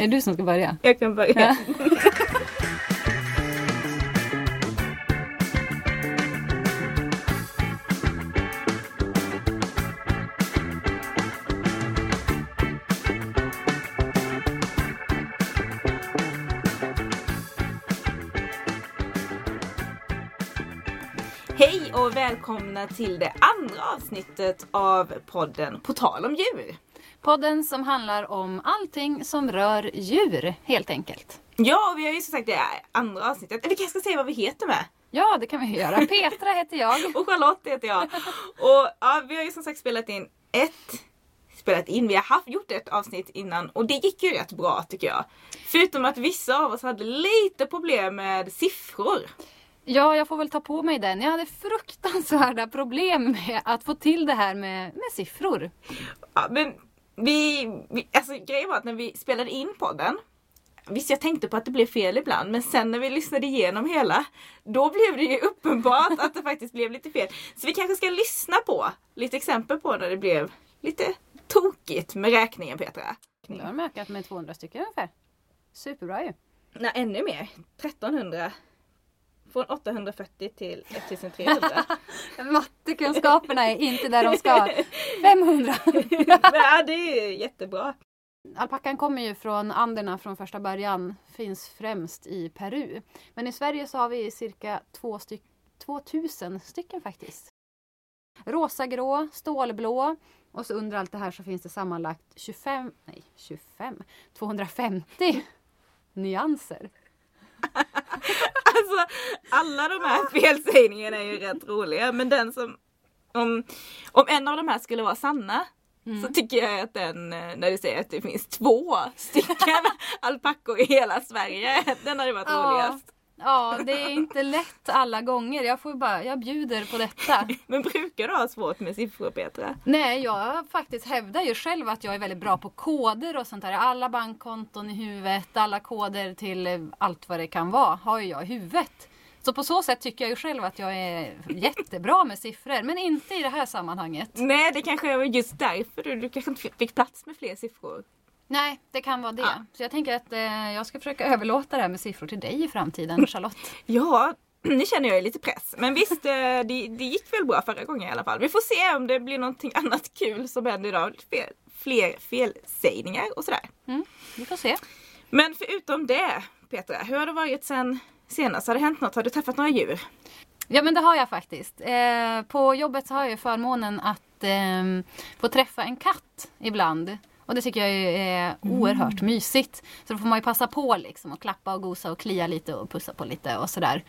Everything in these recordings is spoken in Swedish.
Är det du som ska börja? Jag kan börja. Hej och välkomna till det andra avsnittet av podden På tal om djur. Podden som handlar om allting som rör djur, helt enkelt. Ja, och vi har ju som sagt det andra avsnittet. Vi kanske ska säga vad vi heter med. Ja, det kan vi göra. Petra heter jag. Och Charlotte heter jag. Och ja, vi har ju som sagt spelat in ett spelat in. Vi har haft, gjort ett avsnitt innan och det gick ju rätt bra tycker jag. Förutom att vissa av oss hade lite problem med siffror. Ja, jag får väl ta på mig den. Jag hade fruktansvärda problem med att få till det här med, med siffror. Ja, men vi, vi, alltså grejen var att när vi spelade in podden Visst jag tänkte på att det blev fel ibland men sen när vi lyssnade igenom hela Då blev det ju uppenbart att det faktiskt blev lite fel. Så vi kanske ska lyssna på lite exempel på när det blev lite tokigt med räkningen Petra. Nu har de ökat med 200 stycken ungefär. Superbra ju. Nej ännu mer. 1300 från 840 till 1300. Mattekunskaperna är inte där de ska. 500! ja, det är jättebra. Alpackan kommer ju från Anderna från första början. Finns främst i Peru. Men i Sverige så har vi cirka två styck, 2000 stycken faktiskt. Rosagrå, stålblå och så under allt det här så finns det sammanlagt 25, nej 25, 250 nyanser. Alltså alla de här felsägningarna är ju rätt roliga men den som om, om en av de här skulle vara sanna Mm. Så tycker jag att den, eh, när du säger att det finns två stycken alpackor i hela Sverige, den hade varit ja. roligast. Ja, det är inte lätt alla gånger. Jag får bara, jag bjuder på detta. Men brukar du ha svårt med siffror Petra? Nej, jag faktiskt hävdar ju själv att jag är väldigt bra på koder och sånt där. Alla bankkonton i huvudet, alla koder till allt vad det kan vara har ju jag i huvudet. Så på så sätt tycker jag ju själv att jag är jättebra med siffror. Men inte i det här sammanhanget. Nej, det kanske är just därför du, du kanske inte fick plats med fler siffror. Nej, det kan vara det. Ja. Så jag tänker att eh, jag ska försöka överlåta det här med siffror till dig i framtiden, Charlotte. ja, nu känner jag lite press. Men visst, eh, det, det gick väl bra förra gången i alla fall. Vi får se om det blir någonting annat kul som händer idag. Fler, fler felsägningar och sådär. Mm, vi får se. Men förutom det, Petra, hur har det varit sen senast? Har det hänt något? Har du träffat några djur? Ja men det har jag faktiskt. Eh, på jobbet så har jag förmånen att eh, få träffa en katt ibland. Och det tycker jag är oerhört mm. mysigt. Så då får man ju passa på liksom och klappa och gosa och klia lite och pussa på lite och sådär.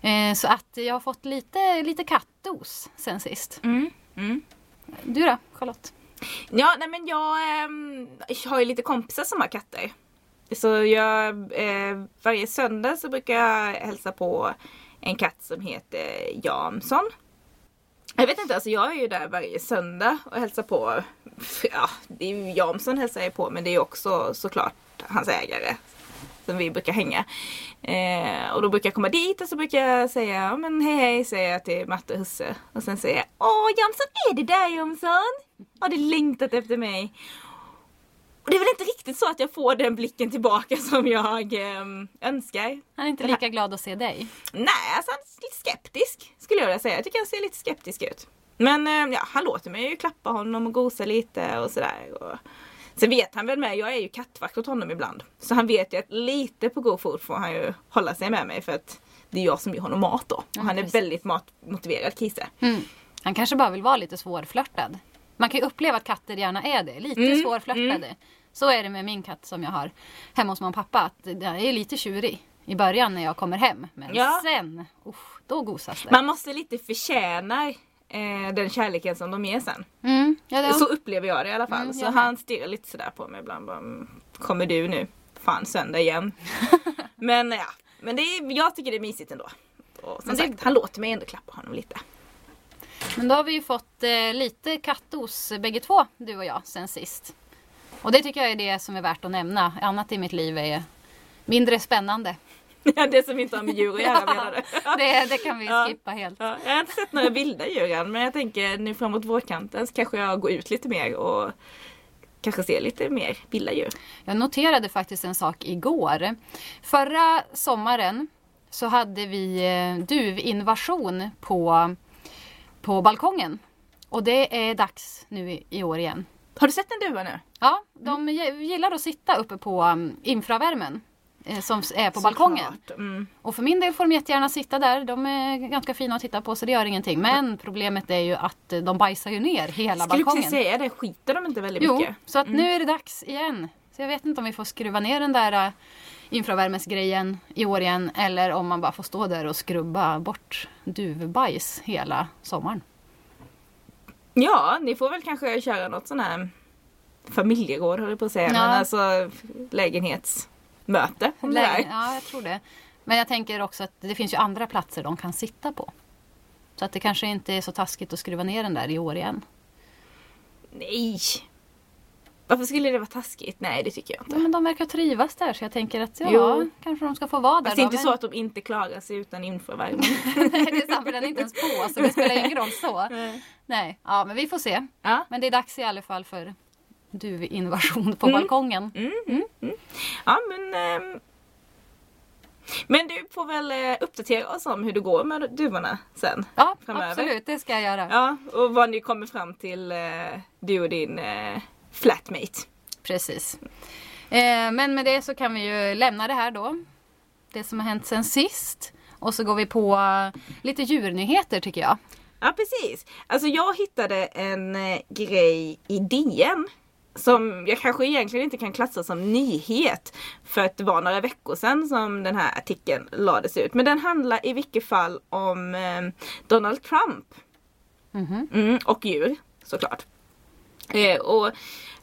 Eh, så att jag har fått lite, lite kattdos sen sist. Mm. Mm. Du då Charlotte? Ja, nej men jag, jag har ju lite kompisar som har katter. Så jag, eh, varje söndag så brukar jag hälsa på en katt som heter Jamson. Jag vet inte, alltså jag är ju där varje söndag och hälsar på. Ja, det är ju Jamson hälsar jag på men det är också såklart hans ägare som vi brukar hänga. Eh, och då brukar jag komma dit och så brukar jag säga ja, men hej hej säger jag till Matte och Husse. Och sen säger jag Åh Jamson är det där Jamson? Har du längtat efter mig? Och det är väl inte riktigt så att jag får den blicken tillbaka som jag eh, önskar. Han är inte lika glad att se dig? Nej, alltså han är lite skeptisk skulle jag vilja säga. Jag tycker han ser lite skeptisk ut. Men eh, ja, han låter mig ju klappa honom och gosa lite och sådär. Och... Sen vet han väl med, jag är ju kattvakt åt honom ibland. Så han vet ju att lite på god fot får han ju hålla sig med mig för att det är jag som ger honom mat då. Och ja, han är precis. väldigt matmotiverad kisse. Mm. Han kanske bara vill vara lite svårflörtad. Man kan ju uppleva att katter gärna är det. Lite mm. svårflörtade. Mm. Så är det med min katt som jag har hemma hos mamma och pappa. Att den är lite tjurig i början när jag kommer hem. Men ja. sen, usch, då gosas det. Man måste lite förtjäna eh, den kärleken som de ger sen. Mm, ja, så upplever jag det i alla fall. Mm, så han stirrar lite sådär på mig ibland. Bara, mm, Kommer du nu? Fan söndag igen. men ja, men det är, jag tycker det är mysigt ändå. Och som sagt, han låter mig ändå klappa honom lite. Men då har vi ju fått eh, lite kattos bägge två, du och jag, sen sist. Och det tycker jag är det som är värt att nämna. Annat i mitt liv är mindre spännande. Ja, det som inte har med djur att göra menar du? det, det kan vi skippa helt. Ja. Jag har inte sett några vilda djur än men jag tänker nu framåt vårkanten så kanske jag går ut lite mer och kanske se lite mer vilda djur. Jag noterade faktiskt en sak igår. Förra sommaren så hade vi eh, duvinvasion på, på balkongen. Och det är dags nu i, år igen. Har du sett en duva nu? Ja, de gi- gillar att sitta uppe på um, infravärmen som s- är på balkongen. Såklart. Mm. Och för min del får de jättegärna sitta där. De är ganska fina att titta på så det gör ingenting. Men problemet är ju att eh, de bajsar ju ner hela Skulle balkongen. precis säga det, skiter de inte väldigt Jo, mycket? så att nu är det dags igen. Så jag vet inte om vi får skruva ner den där äh, infravärmesgrejen i år igen eller om man bara får stå där och skrubba bort duvbajs hela sommaren. Ja, ni får väl kanske köra något sån här familjeråd höll jag på att säga. Ja. Men alltså lägenhetsmöte. om Lägen-. Ja, jag tror det. Men jag tänker också att det finns ju andra platser de kan sitta på. Så att det kanske inte är så taskigt att skruva ner den där i år igen. Nej! Varför skulle det vara taskigt? Nej, det tycker jag Ja, inte. men de verkar trivas där så jag tänker att ja, Jo. kanske de ska få vara där Fast det är inte men- så att de inte klarar sig utan infravärme. Nej, det är sant, för den är inte ens på så det spelar ingen roll så. Nej, ja men vi får se. ja. Men det är dags i alla fall för duvinvasion på Mm. balkongen. ja, men... ehm, Men du får väl eh, uppdatera oss om hur det går med duvorna sen. Ja, Framöver. absolut. Det ska jag göra. Ja, och vad ni kommer fram till, eh, du och din eh, flatmate. Precis. Eh, men med det så kan vi ju lämna det här då. Det som har hänt sen sist. Och så går vi på eh, lite djurnyheter tycker jag. Ja precis. Alltså jag hittade en eh, grej i DN som jag kanske egentligen inte kan klassa som nyhet. För att det var några veckor sedan som den här artikeln lades ut. Men den handlar i vilket fall om eh, Donald Trump. Mhm. Mm, och djur såklart. Eh, och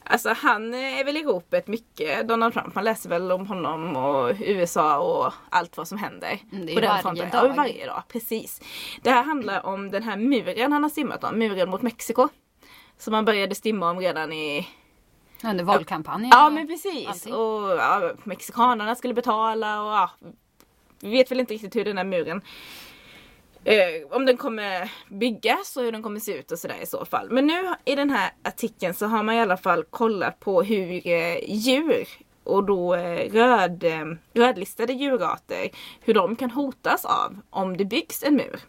Alltså han är väl i ropet mycket, Donald Trump. Man läser väl om honom och USA och allt vad som händer. Mm, det är på den varje fronten. dag. Ja, varje dag. Precis. Det här handlar om den här muren han har simmat om, muren mot Mexiko. Som han började stimma om redan i... Under valkampanjen. Ja men precis. allting. Och ja, mexikanerna skulle betala och ja, Vi vet väl inte riktigt hur den här muren eh, om den kommer byggas och hur den kommer se ut och sådär i så fall. Men nu i den här artikeln så har man i alla fall kollat på hur eh, djur och då eh, röd, eh, rödlistade djurarter, hur de kan hotas av om det byggs en mur.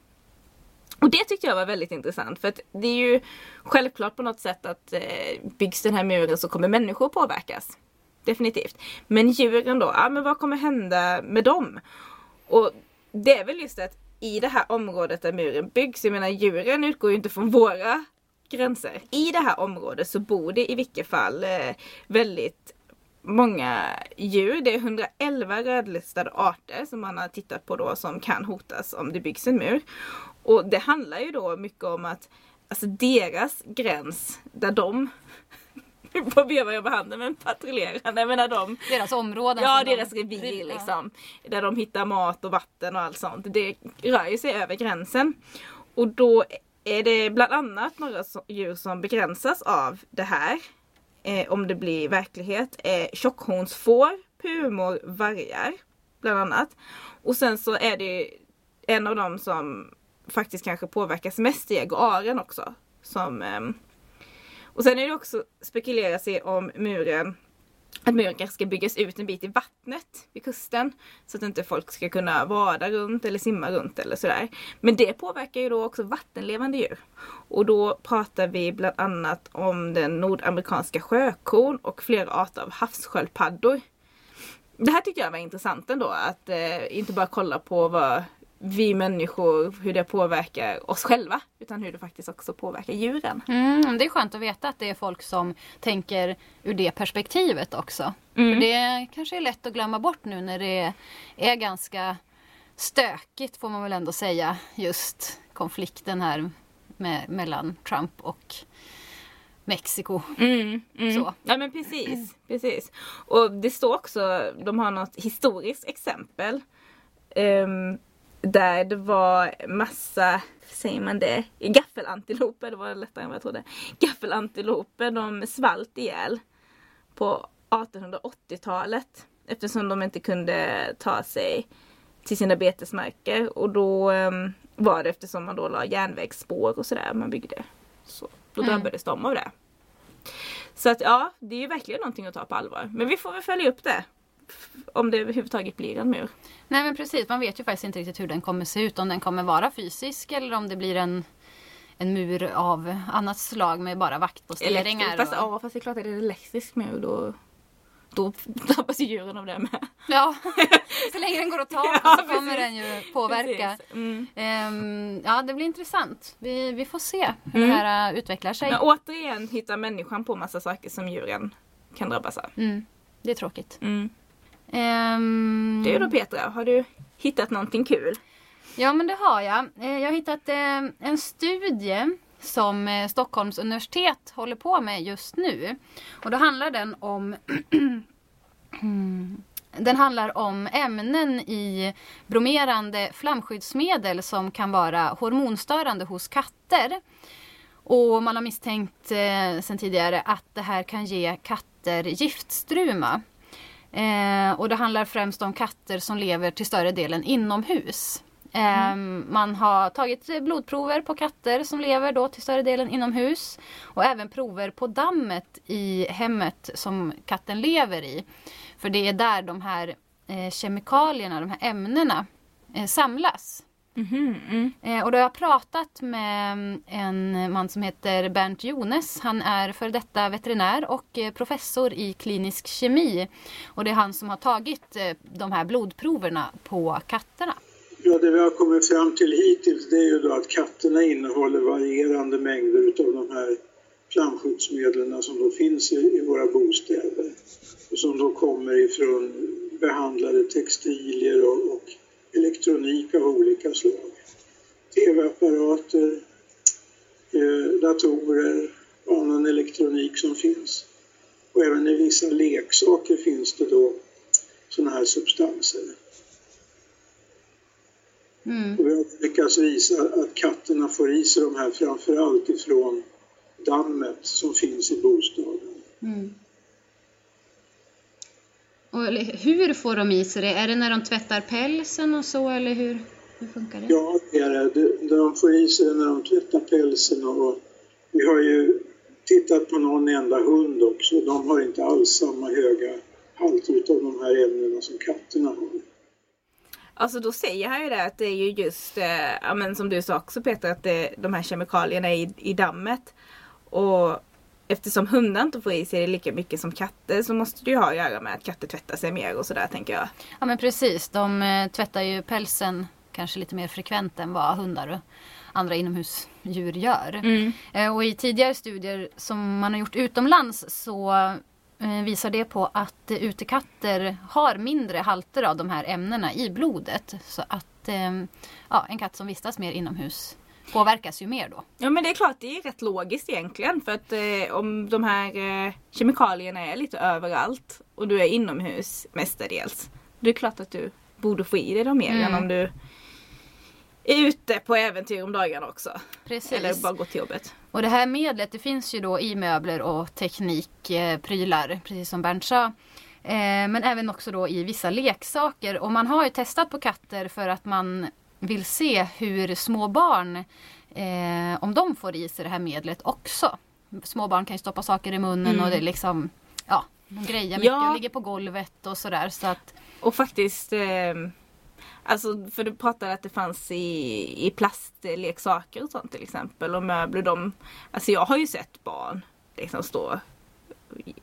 Och det tyckte jag var väldigt intressant för att det är ju självklart på något sätt att eh, byggs den här muren så kommer människor påverkas. Definitivt. Men djuren då, ja men vad kommer hända med dem? Och det är väl just att i det här området där muren byggs, jag menar djuren utgår ju inte från våra gränser. I det här området så bor det i vilket fall eh, väldigt många djur. Det är 111 rödlistade arter som man har tittat på då som kan hotas om det byggs en mur. Och det handlar ju då mycket om att alltså deras gräns där de på veva jag handen men patrullerande men när de Deras områden. Ja, som de- deras revir Ja. liksom. Där de hittar mat och vatten och allt sånt. Det rör ju sig över gränsen. Och då är det bland annat några djur som begränsas av det här. Eh, om det blir verklighet. Eh, tjockhornsfår, pumor, vargar. Bland annat. Och sen så är det en av dem som faktiskt kanske påverkas mest i jaguaren också. Som, eh, och sen är det också spekuleras i om muren att muren kanske ska byggas ut en bit i vattnet vid kusten. Så att inte folk ska kunna vada runt eller simma runt eller sådär. Men det påverkar ju då också vattenlevande djur. Och då pratar vi bland annat om den nordamerikanska sjökon och flera arter av havssköldpaddor. Det här tyckte jag var intressant ändå. Att eh, inte bara kolla på vad vi människor, hur det påverkar oss själva. Utan hur det faktiskt också påverkar djuren. Mm, det är skönt att veta att det är folk som tänker ur det perspektivet också. Mm. För det kanske är lätt att glömma bort nu när det är ganska stökigt får man väl ändå säga. Just konflikten här med, mellan Trump och Mexiko. Mm, mm. Så. Ja men precis, precis. Och det står också, de har något historiskt exempel. ehm, där det var massa, säger man det, gaffelantiloper, det var lättare än vad jag trodde. Gaffelantiloper, de svalt ihjäl på 1880-talet. Eftersom de inte kunde ta sig till sina betesmarker. Och då ehm, var det eftersom man då la järnvägsspår och sådär man byggde. Så då Mm. drabbades de av det. Så att ja, det är ju verkligen någonting att ta på allvar. Men vi får väl följa upp det. Om det överhuvudtaget blir en mur. Nej men precis, man vet ju faktiskt inte riktigt hur den kommer se ut. Om den kommer vara fysisk eller om det blir en, en mur av annat slag med bara vaktposteringar. Fast, och... ja, fast det är klart att det är en elektrisk mur då, då drabbas ju djuren av det med. Ja, så länge den går att ta Ja, så kommer precis. den ju påverka. Mm. Ehm, ja, det blir intressant. Vi, vi får se hur Mm. det här äh, utvecklar sig. Men återigen hittar människan på massa saker som djuren kan drabbas av. Mm, det är tråkigt. Mm. Ehm, Du då Petra, har du hittat någonting kul? Ja, men det har jag. Eh, Jag har hittat eh, en studie som eh, Stockholms universitet håller på med just nu. Och då handlar den om Den handlar om ämnen i bromerande flamskyddsmedel som kan vara hormonstörande hos katter. Och man har misstänkt eh, sedan tidigare att det här kan ge katter giftstruma. Eh, och det handlar främst om katter som lever till större delen inomhus. Eh, Man har tagit blodprover på katter som lever då till större delen inomhus. Och även prover på dammet i hemmet som katten lever i. För det är där de här eh, kemikalierna, de här ämnena eh, samlas. Mm. Eh, och då har jag pratat med mm, en man som heter Bernt Jones. Han är för detta veterinär och eh, professor i klinisk kemi. Och det är han som har tagit eh, de här blodproverna på katterna. Ja, det vi har kommit fram till hittills det är ju då att katterna innehåller varierande mängder utav de här flamskyddsmedlen som då finns i, i våra bostäder och som då kommer ifrån behandlade textilier och, och elektronik av olika slag. TV-apparater, eh, datorer och annan elektronik som finns. Och även i vissa leksaker finns det då sådana här substanser. Mm. Och vi har lyckats visa att katterna får i sig de här framförallt ifrån dammet som finns i bostaden. Mm. Och eller hur får de i sig det? Är det när de tvättar pälsen och så eller hur, hur funkar det? Ja, det är det. De- De får i sig det när de tvättar pälsen och vi har ju tittat på någon enda hund också. De har inte alls samma höga halter utav de här ämnena som katterna har. Alltså då säger han ju det att det är ju just, eh, ja, men som du sa också Peter, att det, de här kemikalierna är i, i dammet. Och eftersom hundar inte får i sig det lika mycket som katter så måste det ju ha att göra med att katter tvättar sig mer och sådär tänker jag. Ja men precis, de eh, tvättar ju pälsen kanske lite mer frekvent än vad hundar och andra inomhusdjur gör. Eh, Och i tidigare studier som man har gjort utomlands så eh, visar det på att utekatter har mindre halter av de här ämnena i blodet. Så att ja, en katt som vistas mer inomhus påverkas ju mer då. Ja men det är klart, det är rätt logiskt egentligen. För att eh, om de här eh, kemikalierna är lite överallt och du är inomhus mestadels. Det är klart att du borde få i dig dem mer Mm. än om du är ute på äventyr om dagarna också. Precis. Eller bara gå till jobbet. Och det här medlet det finns ju då i möbler och teknikprylar, precis som Bernt sa. Eh, Men även också då i vissa leksaker. Och man har ju testat på katter för att man vill se hur små barn, eh, om de får i sig det här medlet också. Små barn kan ju stoppa saker i munnen Mm. och det är liksom, ja, de grejer mycket Ja. och ligger på golvet och sådär. Så att, Och faktiskt eh, Alltså för du pratade att det fanns i, i plastleksaker och sånt till exempel och möbler. De, alltså jag har ju sett barn liksom stå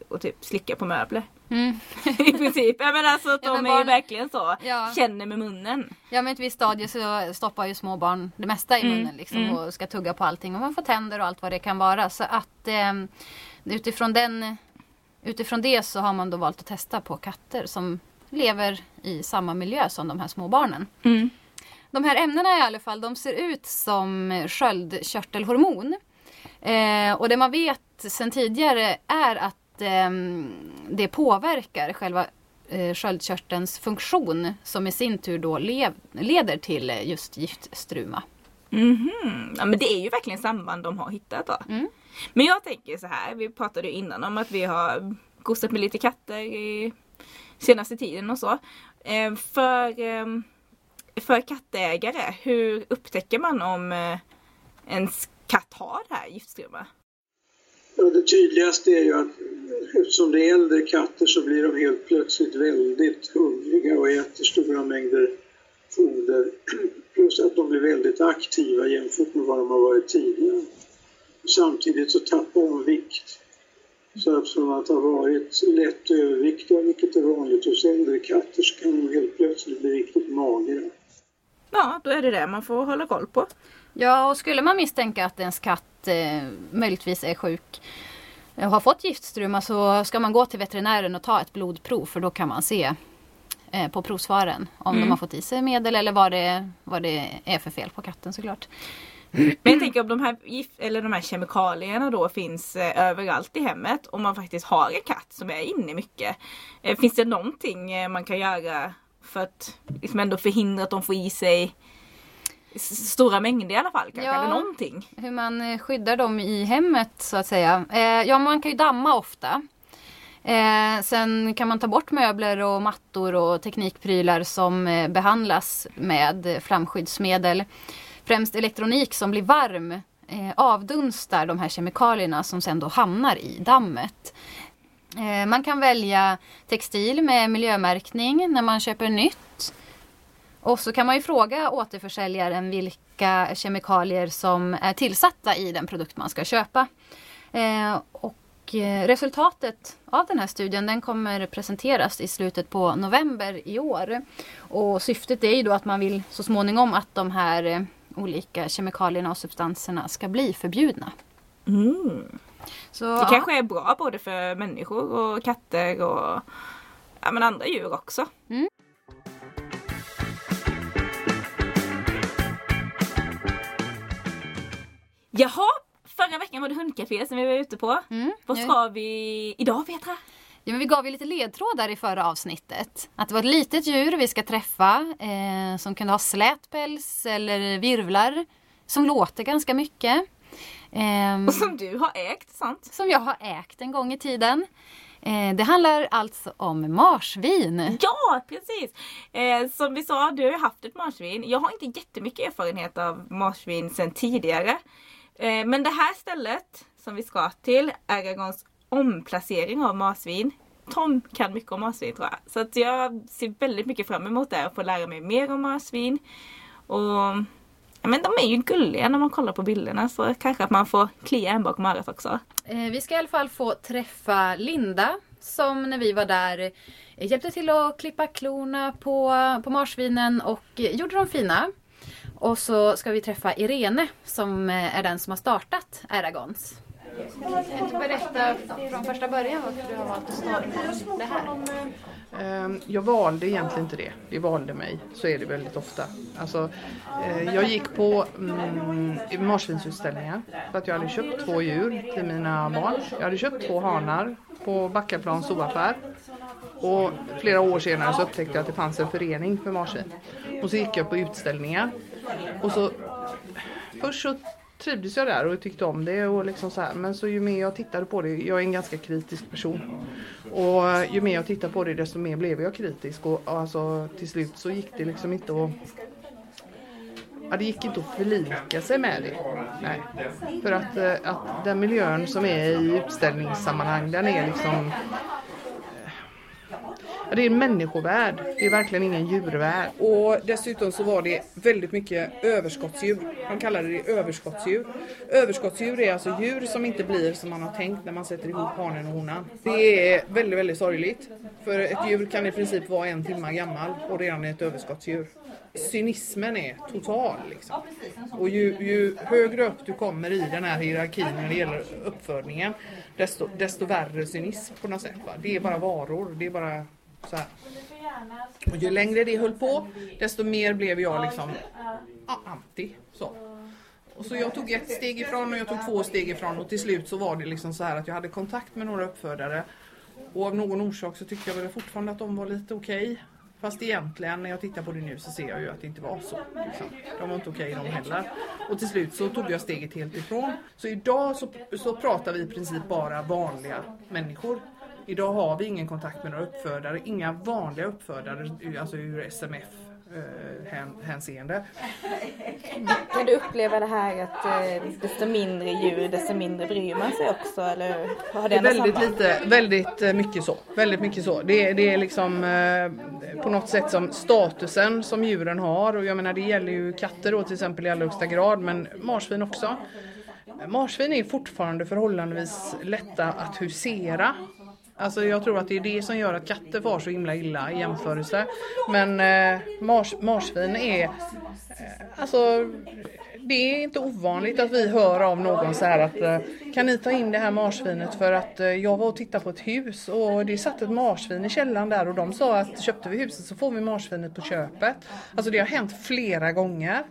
och typ slicka på möbler. mm. I princip. Jag menar alltså att Ja, de men är ju barn- verkligen så. Ja. Känner med munnen. Ja men i ett visst stadie så stoppar ju små barn det mesta i Mm, munnen liksom mm. och ska tugga på allting och man får tänder och allt vad det kan vara. Så att eh, utifrån, den, utifrån det så har man då valt att testa på katter som lever i samma miljö som de här små barnen. Mm. De här ämnena i alla fall, de ser ut som sköldkörtelhormon. Eh, och det man vet sedan tidigare är att eh, det påverkar själva eh, sköldkörtelns funktion som i sin tur då lev, leder till eh, just giftstruma. Mhm. Ja men det är ju verkligen samband de har hittat då. Mm. Men jag tänker så här, vi pratade ju innan om att vi har gosat med lite katter i senaste tiden och så. Eh, för, eh, för kattägare, hur upptäcker man om eh, ens katt har det här giftstruma? Ja, det tydligaste är ju att eftersom det är äldre katter så blir de helt plötsligt väldigt hungriga och äter stora mängder foder. Plus att de blir väldigt aktiva jämfört med vad de har varit tidigare. Samtidigt så tappar de vikt. Så att från att ha varit lätt överviktiga, vilket är vanligt hos äldre katter, så kan de helt plötsligt bli riktigt magra. Ja, då är det det man får hålla koll på. Ja, och skulle man misstänka att ens katt eh, möjligtvis är sjuk och har fått giftstruma så ska man gå till veterinären och ta ett blodprov för då kan man se eh, på provsvaren om Mm. de har fått i sig medel eller vad det, vad det är för fel på katten såklart. Men jag tänker om de här, gift, eller de här kemikalierna då finns eh, överallt i hemmet och man faktiskt har en katt som är inne mycket. Eh, finns det någonting eh, man kan göra för att liksom ändå förhindra att de får i sig stora mängder i alla fall kanske? Ja. Eller någonting? Hur man eh, skyddar dem i hemmet så att säga. Eh, ja, man kan ju damma ofta. Eh, sen kan man ta bort möbler och mattor och teknikprylar som eh, behandlas med flamskyddsmedel. Främst elektronik som blir varm avdunstar de här kemikalierna som sen då hamnar i dammet. Man kan välja textil med miljömärkning när man köper nytt. Och så kan man ju fråga återförsäljaren vilka kemikalier som är tillsatta i den produkt man ska köpa. Eh, och eh, resultatet av den här studien den kommer presenteras i slutet på november i år. Och syftet är ju då att man vill så småningom att de här eh, olika kemikalierna och substanserna ska bli förbjudna. Mm. Så, Det ja. kanske är bra både för människor och katter och ja, men andra djur också. Mm. Jaha, förra veckan var det hundcafé som vi var ute på. Mm, Vad ska vi idag Petra? Ja, men vi gav ju lite ledtrådar i förra avsnittet. Att det var ett litet djur vi ska träffa eh, som kunde ha slät päls eller virvlar. Som låter ganska mycket. Ehm, Och som du har ägt, sant? som jag har ägt en gång i tiden. Eh, det handlar alltså om marsvin. Ja, precis! Eh, som vi sa, du har ju haft ett marsvin. Jag har inte jättemycket erfarenhet av marsvin sedan tidigare. Eh, men det här stället som vi ska till, Aragons omplacering av marsvin. Tom kan mycket om marsvin tror jag. Så att jag ser väldigt mycket fram emot det och få lära mig mer om marsvin. Och men de är ju gulliga när man kollar på bilderna så kanske att man får klia en bakom örat också. Eh, vi ska i alla fall få träffa Linda som när vi var där eh, hjälpte till att klippa klorna på, på marsvinen och gjorde dem fina. Och så ska vi träffa Irene som eh, är den som har startat Aragons. Kan du berätta från första början varför du har valt att starta det här? Ehm, Jag valde egentligen inte det. Det valde mig. Så är det väldigt ofta. Alltså, eh, jag gick på mm, marsvinsutställningar för att jag hade köpt två djur till mina barn. Jag hade köpt två hanar på Backaplans zooaffär. Och flera år senare så upptäckte jag att det fanns en förening för marsvin. Och så gick jag på utställningar. Och så först så trivdes jag där och tyckte om det och liksom så här. Men så ju mer jag tittade på det, jag är en ganska kritisk person. Och ju mer jag tittade på det desto mer blev jag kritisk och och alltså till slut så gick det liksom inte att Ja, det gick inte att förlika sig med det. Nej. För att, eh, att den miljön som är i utställningssammanhang den är liksom det är en människovärld. Det är verkligen ingen djurvärld. Och dessutom så var det väldigt mycket överskottsdjur. Man kallade det överskottsdjur. Överskottsdjur är alltså djur som inte blir som man har tänkt när man sätter ihop hanen och honan. Det är väldigt, väldigt sorgligt. För ett djur kan i princip vara en timme gammal och redan är ett överskottsdjur. Cynismen är total liksom. Och ju, ju högre upp du kommer i den här hierarkin när det gäller uppfödningen desto, desto värre cynism på något sätt. Va? Det är bara varor, det är bara så här. Och ju längre det höll på desto mer blev jag liksom ja, anti. Så. Och så jag tog ett steg ifrån och jag tog två steg ifrån och till slut så var det liksom så här att jag hade kontakt med några uppfödare och av någon orsak så tyckte jag väl fortfarande att de var lite okej. Fast egentligen när jag tittar på det nu så ser jag ju att det inte var så. Liksom. De var inte okej de heller. Och till slut så tog jag steget helt ifrån. Så idag så, så pratar vi i princip bara vanliga människor. Idag har vi ingen kontakt med några uppfödare. Inga vanliga uppfödare, alltså ur SMF eh, hän, hänseende. Kan du uppleva det här att eh, desto mindre djur desto mindre bryr man sig också eller har Det något väldigt samband? lite, väldigt eh, mycket så. Väldigt mycket så. Det, är- det är liksom eh, på något sätt som statusen som djuren har och jag menar det gäller ju katter då till exempel i allra högsta grad men marsvin också. Marsvin är fortfarande förhållandevis lätta att husera. Alltså jag tror att det är det som gör att katter far så himla illa i jämförelse. Men eh, mars, marsvin är eh, Alltså det är inte ovanligt att vi hör av någon så här att eh, kan ni ta in det här marsvinet för att eh, jag var och tittade på ett hus och det satt ett marsvin i källaren där och de sa att köpte vi huset så får vi marsvinet på köpet. Alltså det har hänt flera gånger.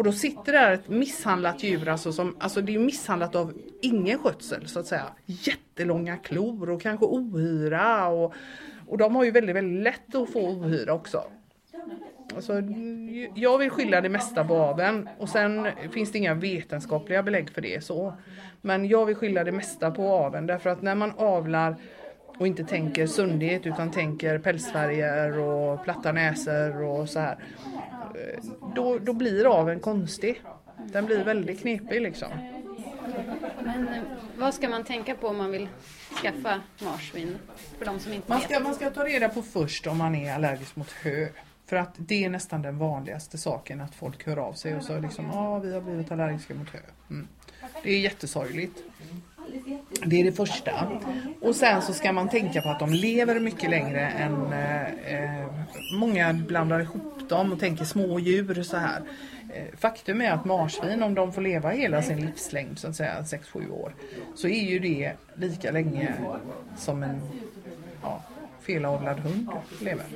Och då sitter där ett misshandlat djur, alltså, som, alltså det är misshandlat av ingen skötsel så att säga. Jättelånga klor och kanske ohyra och, och de har ju väldigt, väldigt lätt att få ohyra också. Alltså, jag vill skylla det mesta på aveln och sen finns det inga vetenskapliga belägg för det så. Men jag vill skylla det mesta på aveln därför att när man avlar och inte tänker sundhet utan tänker pälsfärger och platta näsor och så här eh, Då, då blir aveln konstig. Den blir väldigt knepig liksom. Men eh, vad ska man tänka på om man vill skaffa marsvin? För de som inte Man vet. ska, man ska ta reda på först om man är allergisk mot hö. För att det är nästan den vanligaste saken att folk hör av sig och så liksom, ja vi har blivit allergiska mot hö. Mm. Det är jättesorgligt. Det är det första. Och sen så ska man tänka på att de lever mycket längre än eh, eh Många blandar ihop dem och tänker små djur så här. Eh, faktum är att marsvin, om de får leva hela sin livslängd, så att säga 6-7 år, så är ju det lika länge som en ja, felavlad hund lever.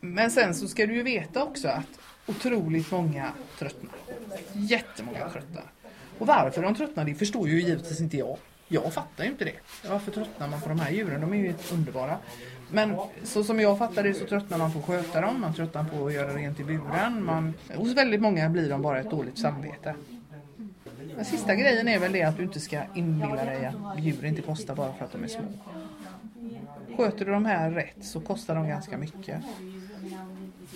Men sen så ska du ju veta också att otroligt många tröttnar. Jättemånga tröttnar. Och varför de tröttnar det förstår ju givetvis inte jag. Jag fattar ju inte det. Varför tröttnar man på de här djuren? De är ju underbara. Men så som jag fattar det så tröttnar man på att sköta dem, man tröttnar på att göra rent i buren. Man, hos väldigt många blir de bara ett dåligt samvete. Den sista grejen är väl det att du inte ska inbilla dig att djur inte kostar bara för att de är små. Sköter du de här rätt så kostar de ganska mycket.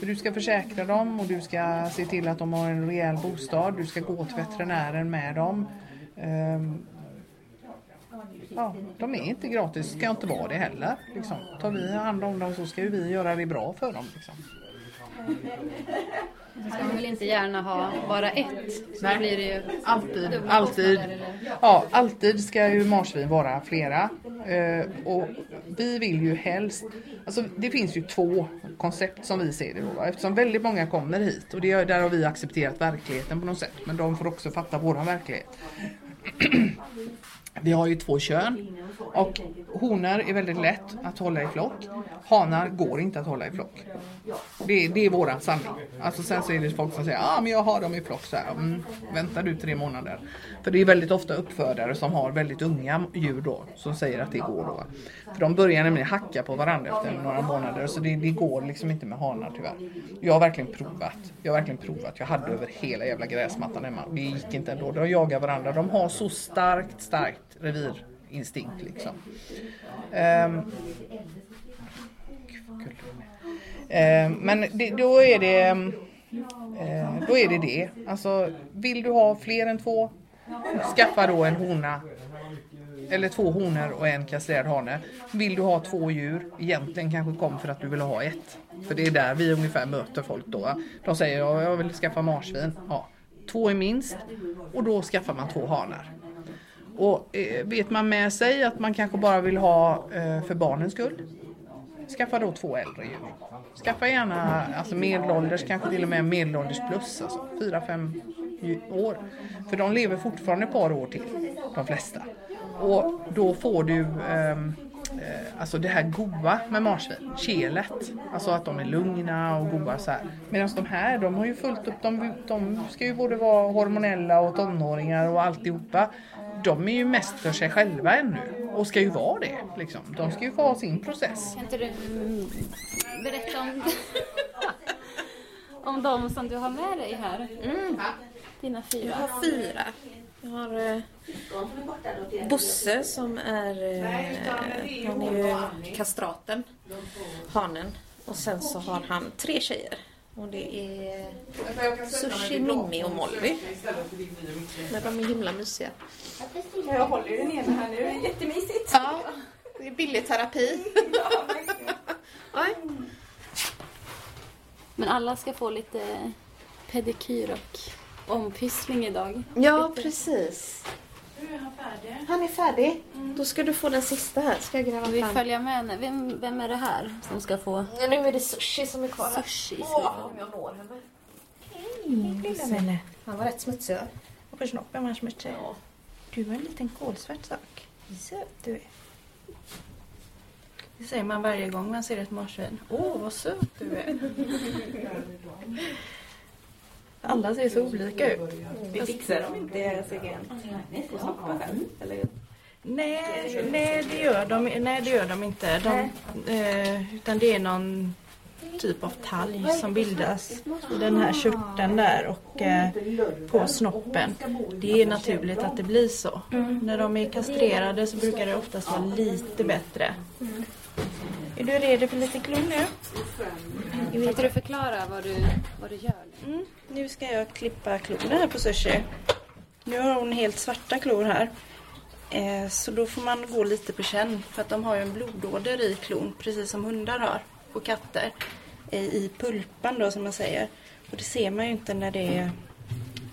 För du ska försäkra dem och du ska se till att de har en rejäl bostad. Du ska gå till veterinären med dem. Um, Ja, de är inte gratis, ska inte vara det heller. Liksom. Tar vi hand om dem så ska vi göra det bra för dem. Liksom. Så ska man väl inte gärna ha bara ett? Så Nej. blir det ju Alltid, alltid. Ja, alltid ska ju marsvin vara flera. Eh, och vi vill ju helst, alltså det finns ju två koncept som vi ser det då. va. Eftersom väldigt många kommer hit och det, där har vi accepterat verkligheten på något sätt. Men de får också fatta våran verklighet. Vi har ju två kön och honor är väldigt lätt att hålla i flock. Hanar går inte att hålla i flock. Det, det är våran sanning. Alltså sen så är det folk som säger ah, men jag har dem i flock så här. Mm, väntar du tre månader. För det är väldigt ofta uppfödare som har väldigt unga djur då som säger att det går då. För de börjar nämligen hacka på varandra efter några månader så det, det går liksom inte med hanar tyvärr. Jag har verkligen provat. Jag har verkligen provat. Jag hade över hela jävla gräsmattan hemma. Det gick inte ändå. De jagar varandra. De har så starkt, starkt revirinstinkt liksom. Ehm, ehm, men det, då är det ehm, då är det det. Alltså vill du ha fler än två skaffa då en hona eller två honor och en kastrerad hane. Vill du ha två djur, egentligen kanske kom för att du vill ha ett. För det är där vi ungefär möter folk då. De säger jag vill skaffa marsvin. Ja, två är minst och då skaffar man två hanar. Och eh, vet man med sig att man kanske bara vill ha eh, för barnens skull. Skaffa då två äldre djur. Skaffa gärna alltså medelålders, kanske till och med medelålders plus. Alltså 4-5 år. För de lever fortfarande ett par år till, de flesta. Och då får du ehm, eh, alltså det här goa med marsvin, kelet. Alltså att de är lugna och goa så här. Medan de här, de har ju fullt upp, de, de ska ju både vara hormonella och tonåringar och alltihopa. De är ju mest för sig själva ännu och ska ju vara det. Liksom. De ska ju få ha sin process. Kan inte du mm, berätta om, om de som du har med dig här? Dina Jag fyra. har fyra. Jag har eh, Bosse som är, eh, han är ju kastraten, hanen. Och sen så har han tre tjejer. Och det är Sushi, Mimmi och Molly. Men de är himla mysiga. Jag håller ju den ena här nu, det är jättemysigt. Ja, det är billig terapi. Men alla ska få lite pedikyr och ompyssling idag. Ja, precis. Han är färdig. Då ska du få den sista här. Ska jag gräva Vi fram? följer med. nu. Vem, vem är det här som ska få Ja, nu är det sushi som är kvar. här. sushi? Åh, om jag når henne. Lilla vänner. Han var rätt smutsig. Och på snoppen var han smutsig. Du var en liten kolsvart sak. Söt du är. Det säger man varje gång man ser ett marsvin. Åh, vad söt du är. Alla ser så olika ut. Vi fixar dem inte i Siggen. Nej, nej, det gör de, nej, det gör de inte. De, eh, utan det är någon typ av talg som bildas i den här körteln där och eh, på snoppen. Det är naturligt att det blir så. När de är kastrerade så brukar det oftast vara lite bättre. Är du redo för lite klon nu? Kan inte du förklara vad du, vad du gör? Mm, nu ska jag klippa klorna här på Sushi. Nu har hon helt svarta klor här. Eh, så då får man gå lite på känn för att de har ju en blodåder i klon precis som hundar har och katter. Eh, I pulpan då som man säger. Och det ser man ju inte när det är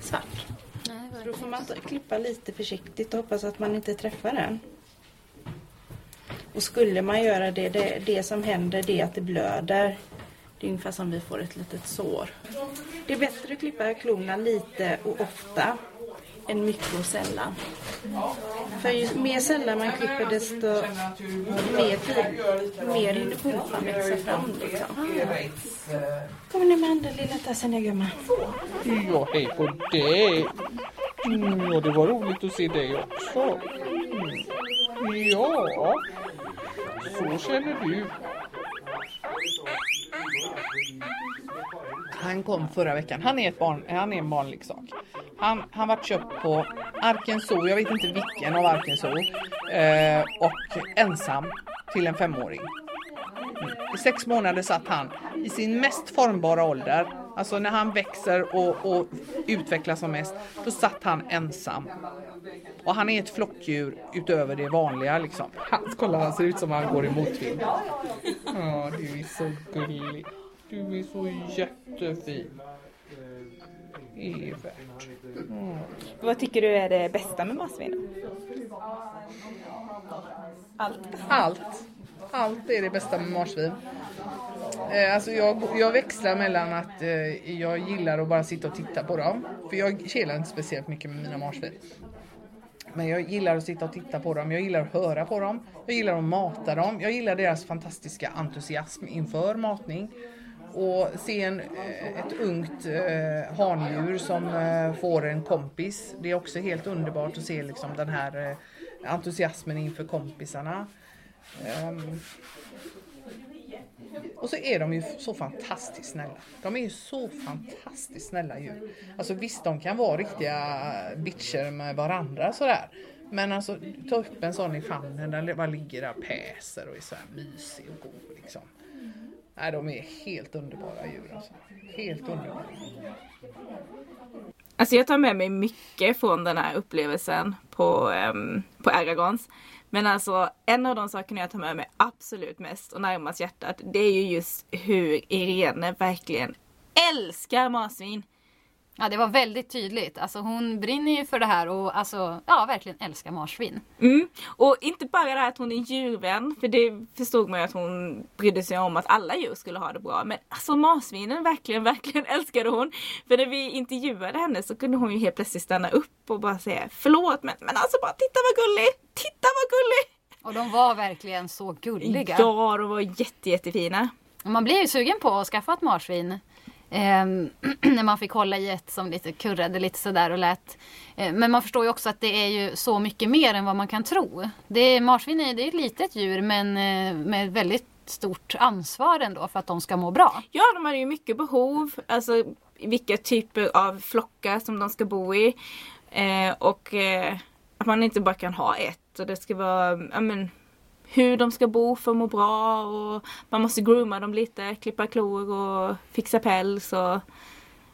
svart. Nej, Så då får man klippa lite försiktigt och hoppas att man inte träffar den. Och skulle man göra det, det, det som händer det är att det blöder. Det är ungefär som vi får ett litet sår. Det är bättre att klippa klorna lite och ofta än mycket och sällan. För ju mer sällan man klipper desto mer tid, mer hinner pulpan växa fram. Liksom. Kom nu med andra lilla tassen här gumman. Ja, hej på dig. Mm, och det var roligt att se dig också. Mm. Ja, så känner du. Han kom förra veckan. Han är, ett barn, han är en barnleksak. Han, han var köpt på Arken Zoo, jag vet inte vilken av Arken Zoo. Eh, och ensam till en femåring. Mm. I sex månader satt han i sin mest formbara ålder. Alltså när han växer och, och utvecklas som mest. Då satt han ensam. Och han är ett flockdjur utöver det vanliga liksom. Han, kolla han ser ut som han går i motvind. Ja, du är så gullig. Du är så jättefin. Evert. Mm. Vad tycker du är det bästa med marsvin? Allt. Allt. Allt är det bästa med marsvin. Eh, alltså jag, jag växlar mellan att eh, jag gillar att bara sitta och titta på dem. För jag kelar inte speciellt mycket med mina marsvin. Men jag gillar att sitta och titta på dem. Jag gillar att höra på dem. Jag gillar att mata dem. Jag gillar deras fantastiska entusiasm inför matning. Och se en, eh, ett ungt eh, handjur som eh, får en kompis. Det är också helt underbart att se liksom den här eh, entusiasmen inför kompisarna. Um, och så är de ju så fantastiskt snälla. De är ju så fantastiskt snälla djur. Alltså visst, de kan vara riktiga bitcher med varandra sådär. Men alltså ta upp en sån i famnen, den bara ligger där och päser och är så här mysig och god liksom. Nej, de är helt underbara djur alltså. Helt underbara. Alltså jag tar med mig mycket från den här upplevelsen på, um, på Aragons. Men alltså en av de sakerna jag tar med mig absolut mest och närmast hjärtat det är ju just hur Irene verkligen älskar marsvin. Ja, det var väldigt tydligt. Alltså hon brinner ju för det här och alltså, ja, verkligen älskar marsvin. Mm. Och inte bara det här att hon är djurvän, för det förstod man ju att hon brydde sig om att alla djur skulle ha det bra. Men alltså marsvinen verkligen, verkligen älskade hon. För när vi intervjuade henne så kunde hon ju helt plötsligt stanna upp och bara säga förlåt men, men alltså bara titta vad gullig, titta vad gullig! Och de var verkligen så gulliga. Ja, de var jätte, jättefina. Man blev ju sugen på att skaffa ett marsvin. Ehm, när man fick hålla i ett som lite kurrade lite sådär och lät. Eh, men man förstår ju också att det är ju så mycket mer än vad man kan tro. Det är, marsvin är, det är ett litet djur men eh, med väldigt stort ansvar ändå för att de ska må bra. Ja, de har ju mycket behov. Alltså vilka typer av flockar som de ska bo i. Eh, och eh, att man inte bara kan ha ett. Och det ska vara ja, men, hur de ska bo för att må bra och man måste grooma dem lite, klippa klor och fixa päls och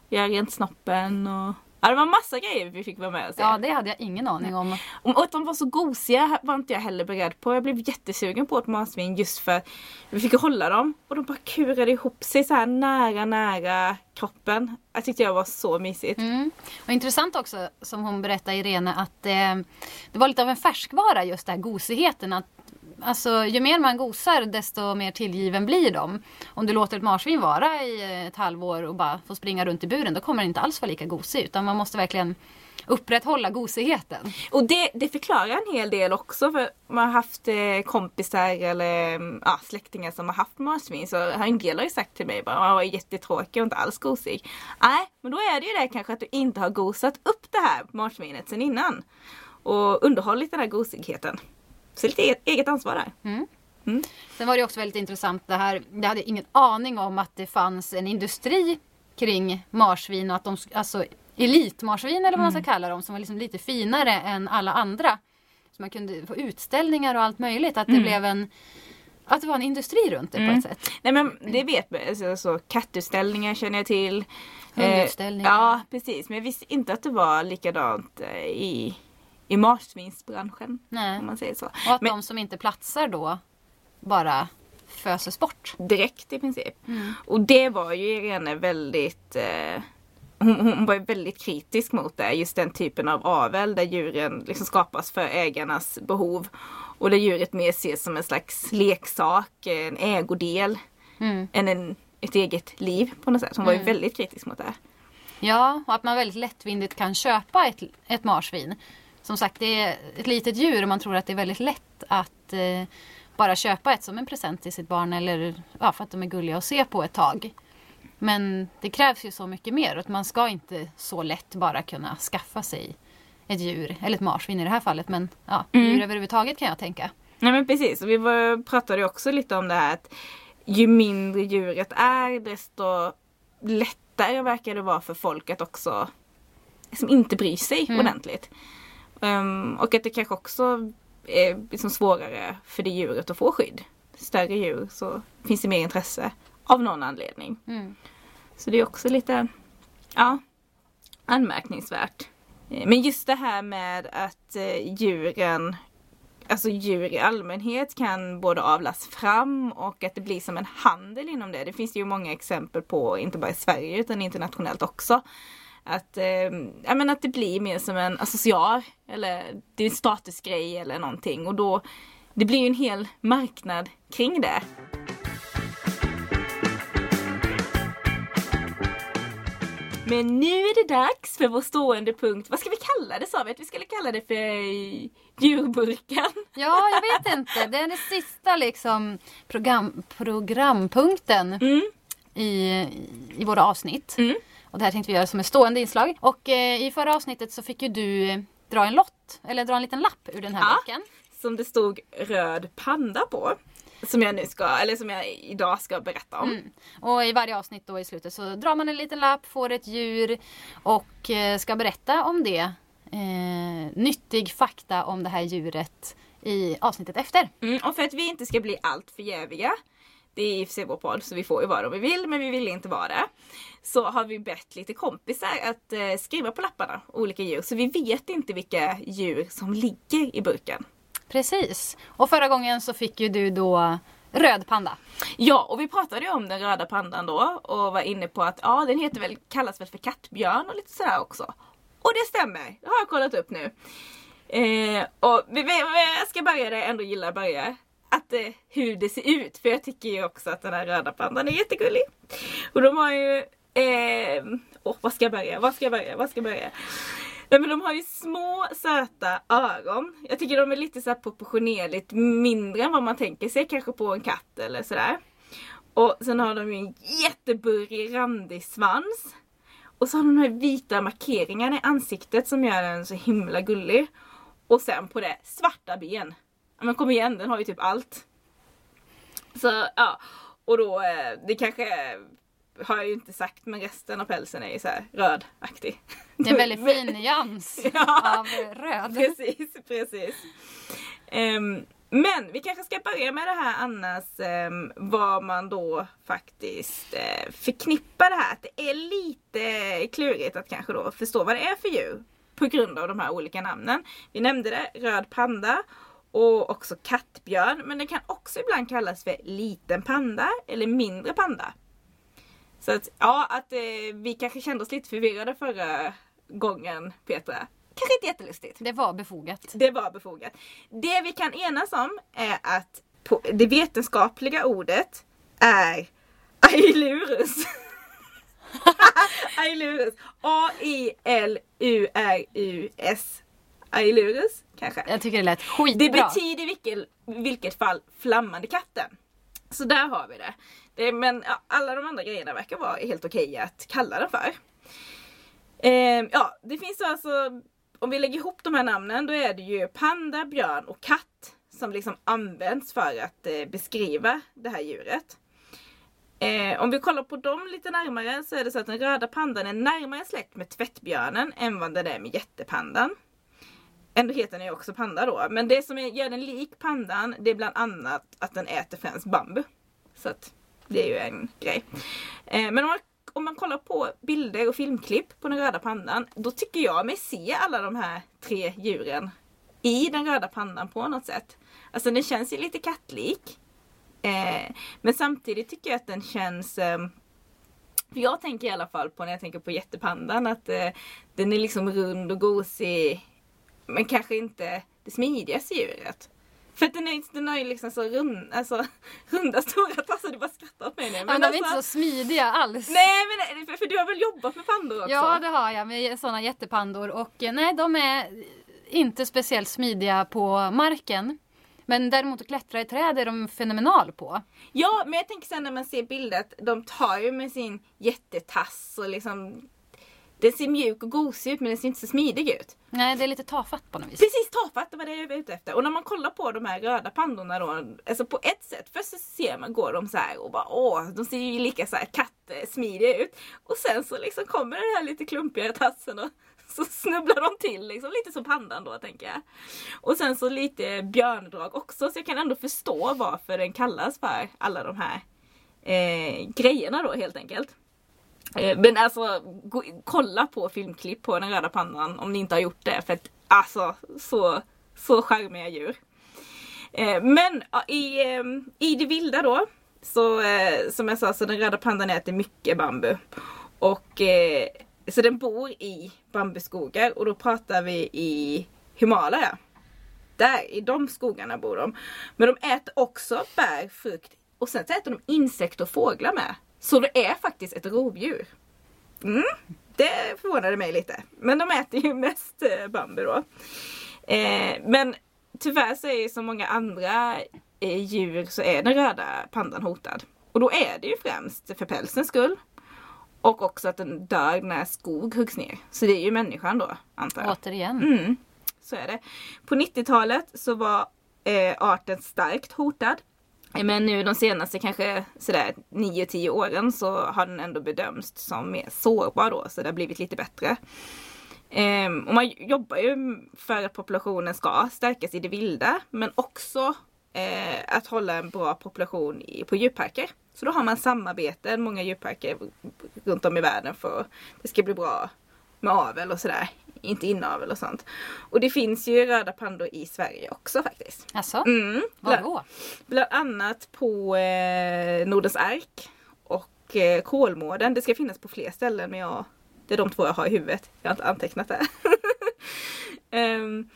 göra rent snoppen och Ja det var massa grejer vi fick vara med och se. Ja, det hade jag ingen aning om. Och att de var så gosiga var inte jag heller beredd på. Jag blev jättesugen på ett marsvin just för vi fick hålla dem och de bara kurade ihop sig så här nära, nära kroppen. Jag tyckte jag var så mysigt. Mm. Och intressant också som hon berättade Irene att eh, det var lite av en färskvara just den här gosigheten. Att Alltså ju mer man gosar desto mer tillgiven blir de. Om du låter ett marsvin vara i eh, ett halvår och bara får springa runt i buren då kommer den inte alls vara lika gosig. Utan man måste verkligen upprätthålla gosigheten. Och det, det förklarar en hel del också för man har haft eh, kompisar eller mm, ja, släktingar som har haft marsvin så har en del har ju sagt till mig bara man var jättetråkig och inte alls gosig. Nej, men då är det ju det kanske att du inte har gosat upp det här marsvinet sen innan. Och underhållit den här gosigheten. Så lite eget, eget ansvar där. Mm. Mm. Sen var det också väldigt intressant det här. Jag hade ingen aning om att det fanns en industri kring marsvin och att de, alltså elitmarsvin eller vad man ska kalla dem som var liksom lite finare än alla andra. Så man kunde få utställningar och allt möjligt. Att det blev en att det var en industri runt det på ett sätt. Nej men det vet man. Alltså, så kattutställningar känner jag till. Hundutställningar. Eh, ja precis. Men jag visste inte att det var likadant eh, i, i marsvinsbranschen. Nej. Om man säger så. Och att Men- de som inte platsar då bara föses bort. Direkt i princip. Och det var ju Irene väldigt eh, hon, hon var ju väldigt kritisk mot det. Just den typen av avel där djuren liksom skapas för ägarnas behov. Och där djuret mer ses som en slags leksak, en ägodel. Mm. Än en, ett eget liv på något sätt. Hon var ju väldigt kritisk mot det. Ja, och att man väldigt lättvindigt kan köpa ett, ett marsvin. Som sagt, det är ett litet djur och man tror att det är väldigt lätt att eh, bara köpa ett som en present till sitt barn eller ja, för att de är gulliga att se på ett tag. Men det krävs ju så mycket mer och man ska inte så lätt bara kunna skaffa sig ett djur, eller ett marsvin i det här fallet, men ja, djur överhuvudtaget kan jag tänka. Nej men precis, vi var, pratade också lite om det här att ju mindre djuret är desto lättare verkar det vara för folk att också liksom inte bry sig ordentligt. Ehm, och att det kanske också är liksom svårare för det djuret att få skydd. Större djur så finns det mer intresse av någon anledning. Mm. Så det är också lite ja, anmärkningsvärt. Eh, Men just det här med att eh, djuren, alltså djur i allmänhet kan både avlas fram och att det blir som en handel inom det. Det finns ju många exempel på, inte bara i Sverige utan internationellt också. Att, eh, ja, men att det blir mer som en associar eller det är en statusgrej eller någonting och då det blir ju en hel marknad kring det. Men nu är det dags för vår stående punkt. Vad ska vi kalla det sa vi? Att vi skulle kalla det för eh, djurburken. Ja, jag vet inte. Det är den sista liksom program, programpunkten Mm. i, i våra avsnitt. Mm. Och det här tänkte vi göra som ett stående inslag. Och eh, i förra avsnittet så fick ju du eh, dra en lott, eller dra en liten lapp ur den här Ja. boken. Som det stod röd panda på. Som jag nu ska, eller som jag idag ska berätta om. Mm. Och i varje avsnitt då i slutet så drar man en liten lapp, får ett djur och eh, ska berätta om det. Eh, nyttig fakta om det här djuret i avsnittet efter. Mm, och för att vi inte ska bli allt för jäviga det är i och för sig vår podd så vi får ju vara om vi vill men vi vill inte vara det. Så har vi bett lite kompisar att eh, skriva på lapparna olika djur så vi vet inte vilka djur som ligger i burken. Precis. Och förra gången så fick ju du då röd panda. Ja och vi pratade ju om den röda pandan då och var inne på att ja den heter väl, kallas väl för kattbjörn och lite sådär också. Och det stämmer, det har jag kollat upp nu. Eh, och vi, vi, jag ska börja där jag ändå gillar att börja. Att eh, hur det ser ut, för jag tycker ju också att den här röda pandan är jättegullig. Och de har ju, eh, åh vad ska jag börja, vad ska jag börja, vad ska jag börja? Nej men de har ju små söta öron. Jag tycker de är lite så här proportionerligt mindre än vad man tänker sig kanske på en katt eller sådär. Och sen har de ju en jätteburrig randig svans. Och så har de de här vita markeringarna i ansiktet som gör den så himla gullig. Och sen på det svarta ben. Men kom igen, den har ju typ allt. Så ja, och då eh, det kanske har jag ju inte sagt men resten av pälsen är ju så här rödaktig. Det är en väldigt fin nyans Ja. av röd. Precis, precis. Ehm, Men vi kanske ska börja med det här annars eh, vad man då faktiskt eh, förknippar det här. Att det är lite klurigt att kanske då förstå vad det är för djur. På grund av de här olika namnen. Vi nämnde det, röd panda och också kattbjörn. Men det kan också ibland kallas för liten panda eller mindre panda. Så att ja, att eh, vi kanske kände oss lite förvirrade förra gången Petra. Kanske inte jättelustigt. Det var befogat. Det var befogat. Det vi kan enas om är att på, det vetenskapliga ordet är Ailurus. Ailurus. A-I-L-U-R-U-S. Ailurus kanske. Jag tycker det lät skitbra. Det betyder i vilket, vilket fall flammande katten. Så där har vi det. det men ja, alla de andra grejerna verkar vara helt okej att kalla den för. Eh, ja, det finns alltså, om vi lägger ihop de här namnen då är det ju panda, björn och katt som liksom används för att eh, beskriva det här djuret. Eh, om vi kollar på dem lite närmare så är det så att den röda pandan är närmare släkt med tvättbjörnen än vad den är med jättepandan. Ändå heter den ju också panda då. Men det som gör den lik pandan det är bland annat att den äter främst bambu. Så att det är ju en grej. Eh, men om man, om man kollar på bilder och filmklipp på den röda pandan då tycker jag mig se alla de här tre djuren i den röda pandan på något sätt. Alltså den känns ju lite kattlik. Eh, men samtidigt tycker jag att den känns eh, för jag tänker i alla fall på när jag tänker på jättepandan att eh, den är liksom rund och gosig. Men kanske inte det smidigaste djuret. För att den, är, den har ju liksom så rund, alltså, runda stora tassar. Du bara skrattar åt mig nu. Men, men de är alltså, inte så smidiga alls. Nej men för, för du har väl jobbat med pandor också? Ja det har jag med sådana jättepandor och eh, nej de är inte speciellt smidiga på marken. Men däremot att klättra i träd är de fenomenal på. Ja, men jag tänker sen när man ser bilder att de tar ju med sin jättetass och liksom Den ser mjuk och gosig ut men den ser inte så smidig ut. Nej det är lite tafatt på något vis. Precis tafatt, det var det jag var ute efter. Och när man kollar på de här röda pandorna då, alltså på ett sätt, först så ser man, går de så här och bara åh, de ser ju lika så här kattsmidiga ut. Och sen så liksom kommer den här lite klumpiga tassen och så snubblar de till liksom, lite som pandan då tänker jag. Och sen så lite björndrag också, så jag kan ändå förstå varför den kallas för alla de här eh, grejerna då helt enkelt. Eh, men alltså gå, kolla på filmklipp på den röda pandan om ni inte har gjort det. För att alltså så, så charmiga djur. Eh, men i, eh, i det vilda då. Så som jag sa så den röda pandan äter mycket bambu. Och så den bor i bambuskogar och då pratar vi i Himalaya. Där, i de skogarna bor de. Men de äter också bär, frukt och sen så äter de insekter och fåglar med. Så det är faktiskt ett rovdjur. Mm, det förvånade mig lite. Men de äter ju mest eh, bambu då. Eh, men tyvärr så är ju som många andra eh, djur så är den röda pandan hotad. Och då är det ju främst för pälsens skull. Och också att den dör när skog huggs ner. Så det är ju människan då, antar jag. Återigen. Mm, så är det. På 90-talet så var eh, arten starkt hotad. Men nu de senaste kanske sådär 9-10 åren så har den ändå bedömts som mer sårbar då, så det har blivit lite bättre. Ehm, och man jobbar ju för att populationen ska stärkas i det vilda, men också eh, att hålla en bra population i, på djurparker. Så då har man samarbeten, många djurparker runt om i världen för att det ska bli bra med avel och sådär. Inte inavel och sånt. Och det finns ju röda pandor i Sverige också faktiskt. Alltså, Mm. vad då? Bland annat på eh, Nordens ark och eh, Kolmården. Det ska finnas på fler ställen men jag, det är de två jag har i huvudet. Jag har inte antecknat det. Ehm,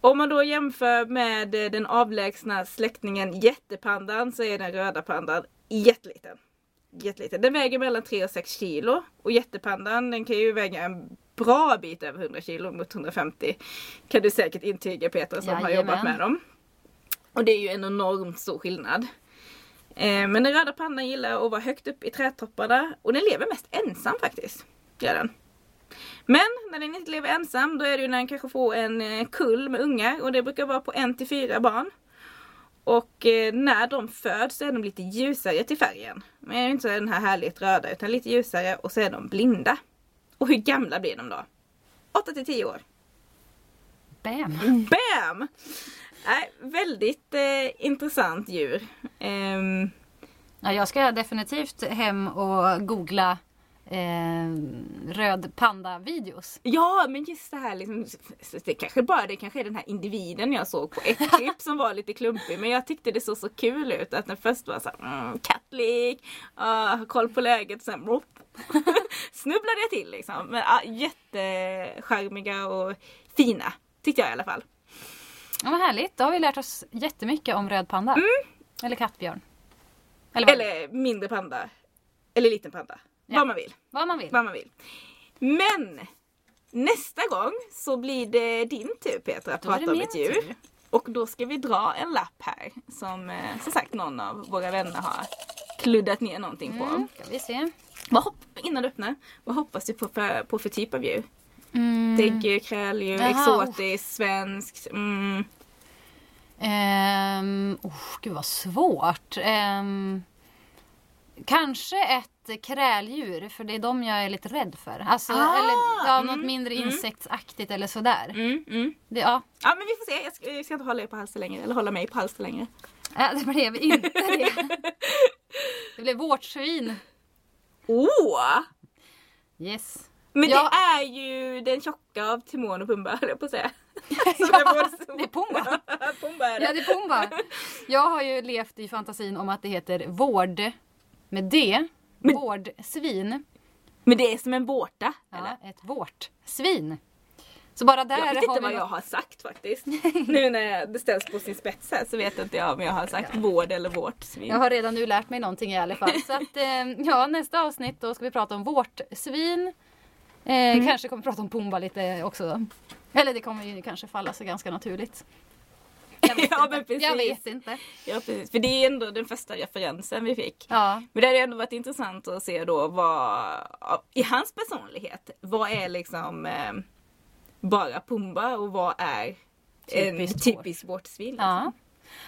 om man då jämför med eh, den avlägsna släktingen jättepandan så är den röda pandan jätteliten. Jätteliten. Den väger mellan 3 och 6 kilo. Och jättepandan den kan ju väga en bra bit över 100 kilo, mot 150. Kan du säkert intyga Petra som har jobbat Jajamän. med dem. Och det är ju en enormt stor skillnad. Eh, men den röda pandan gillar att vara högt upp i trädtopparna och den lever mest ensam faktiskt. Gör den. Men när den inte lever ensam då är det ju när den kanske får en eh, kull med ungar och det brukar vara på en till fyra barn. Och eh, när de föds så är de lite ljusare till färgen. Men är inte den här härligt röda utan lite ljusare och så är de blinda. Och hur gamla blir de då? 8 till 10 år. Bam! Bam! Nej, väldigt eh, intressant djur. Ehm, Ja, jag ska definitivt hem och googla eh, röd panda-videos. ja, men just det här liksom, det kanske bara det kanske är den här individen jag såg på ett klipp som var lite klumpig. Men jag tyckte det såg så kul ut att den först var så här, mm, kattlik, uh, koll på läget, sen whoop, snubblade jag till liksom. Men uh, jättecharmiga och fina, tyckte jag i alla fall. Ja, vad härligt. Då har vi lärt oss jättemycket om röd panda. Eller kattbjörn. Eller, Eller mindre panda. Eller liten panda. Ja. Vad man vill. vad man vill. vad man vill. Men nästa gång så blir det din tur Petra att prata om ett djur. tur. Och då ska vi dra en lapp här som eh, som sagt någon av våra vänner har kluddat ner någonting på. Mm, ska vi se. Vad hopp, innan du öppnar, vad hoppas du på för, på för typ av djur? Mm. Däggdjur, kräldjur, exotiskt, svenskt? Mm. Ehm, oh, gud vad svårt. Ehm, kanske ett kräldjur för det är de jag är lite rädd för. Alltså, Ah, eller ja, något mm, mindre mm. insektsaktigt eller sådär. Mm, mm. Det, ja, Ja men vi får se, jag ska, jag ska inte hålla er på halsen längre. Eller hålla mig på halsen längre. äh, det blev inte det. Det blev vårtsvin. Åh! Yes. Men Ja. det är ju den tjocka av Timon och Pumba höll jag på att säga. Vår det är Pumba. Pumba är det. Ja, det är Pumba. Jag har ju levt i fantasin om att det heter vård med D. Vårdsvin. Men det är som en vårta. eller? Ja, ett vårtsvin. Så bara där Jag vet har inte vad något- jag har sagt faktiskt. nu när det ställs på sin spets här så vet inte jag om jag har sagt vård eller vårt svin. Jag har redan nu lärt mig någonting i alla fall. Så att, eh, ja, nästa avsnitt då ska vi prata om vårt svin. Eh, Mm. Kanske kommer vi prata om Pumba lite också. Eller det kommer ju kanske falla sig ganska naturligt. Jag vet, Ja, men precis. jag vet inte. Ja, precis. För det är ändå den första referensen vi fick. Ja, Men det hade ändå varit intressant att se då vad, i hans personlighet, vad är liksom eh, bara Pumba och vad är en typisk vårtsvin? Liksom. ja.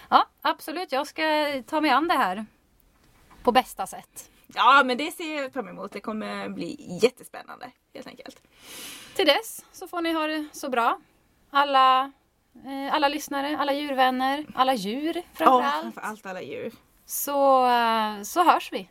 ja, absolut. Jag ska ta mig an det här på bästa sätt. Ja men det ser jag fram emot. Det kommer bli jättespännande helt enkelt. Till dess så får ni ha det så bra. Alla, alla lyssnare, alla djurvänner, alla djur Ja, framförallt. framför allt alla djur. Så, eh, så hörs vi